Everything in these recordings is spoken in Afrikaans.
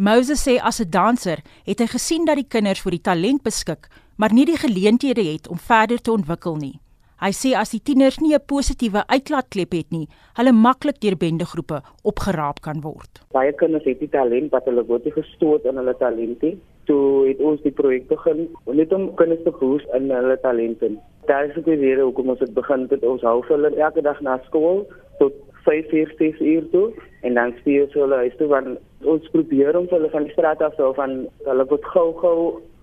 Moses sê as 'n danser het hy gesien dat die kinders vir die talent beskik, maar nie die geleenthede het om verder te ontwikkel nie. Hy sê as die tieners nie 'n positiewe uitlaatklep het nie, hulle maklik deur bendegroepe opgeraap kan word. Baie kinders het die talent wat hulle word gestoot in hulle talente. Toe het ons die projek begin net om kinders te boost in hulle talente. Daar is ook die rede hoekom ons dit begin het. Ons hou hulle elke dag na skool tot 5:00 uur toe en dan stuur hulle huis toe want ons probeer om hulle van die straat af so van hulle word gou-gou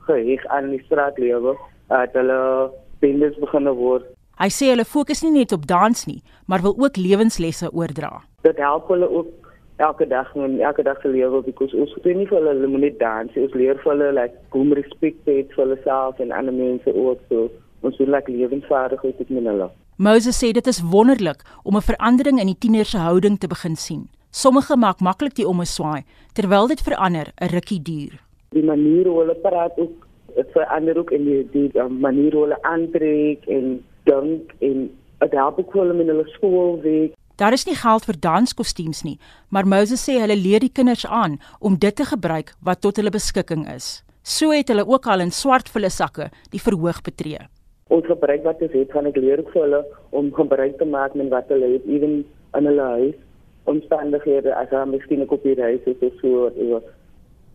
geheg aan die straatlewe dat hulle bendes begin word Hy sê hulle fokus nie net op dans nie, maar wil ook lewenslesse oordra. Dit help hulle ook elke dag en elke dag se lewe because ons doen nie vir hulle hulle moet net dans, ons leer vir hulle like hoe om respek te hê vir hulle self en ander mense ook so. Ons wil like lewensvaardigheid met hulle. Moses sê dit is wonderlik om 'n verandering in die tieners se houding te begin sien. Sommige maak maklik die omeswaai terwyl dit verander 'n rukkie duur. Die manier hoe hulle praat ook verander ook in die, die, die manier hoe hulle aantrek en dink en dit help ook hulle in hulle skoolweek. Daar is nie geld vir danskostuums nie, maar Moses sê hulle leer die kinders aan om dit te gebruik wat tot hulle beskikking is. So het hulle ook al in swart vulle sakke die verhoog betree. Ons gebruik wat ons het, gaan ek leer vir hulle om gebruik te maak met wat hulle het, ewen in hulle huis omstandighede as hulle miskien 'n kopie reis het of so oor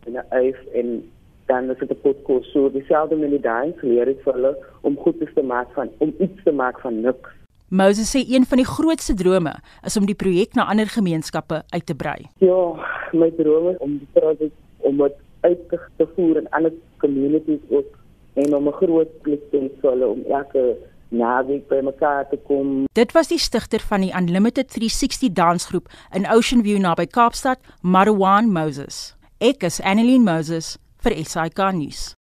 in 'n eif en dan is dit 'n podcast so dieselfde met die dans leer ek vir hulle om goed te maak van om iets te maak van niks. Moses sê een van die grootste drome is om die projek na ander gemeenskappe uit te brei. Ja, my droom is om die projek om dit uit te voer in ander communities ook en om 'n groot plek te hê om elke naweek by mekaar te kom. Dit was die stigter van die Unlimited 360 dansgroep in Ocean View naby Kaapstad, Marwan Moses. Ek is Annelien Moses vir SAK nuus.